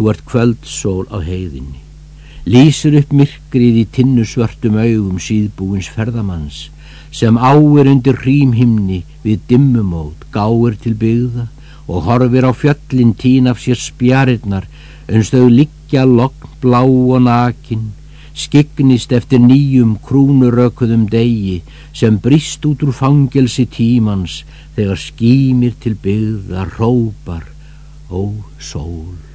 Þú ert kvöldsól á heiðinni. Lýsir upp myrkrið í tinnusvörtum augum síðbúins ferðamanns sem áir undir hrímhimni við dimmumót, gáir til byggða og horfir á fjöllin tín af sér spjarinnar uns þau liggja lokn blá og nakin, skignist eftir nýjum krúnurökuðum degi sem brist út úr fangelsi tímans þegar skýmir til byggða rópar ó sól.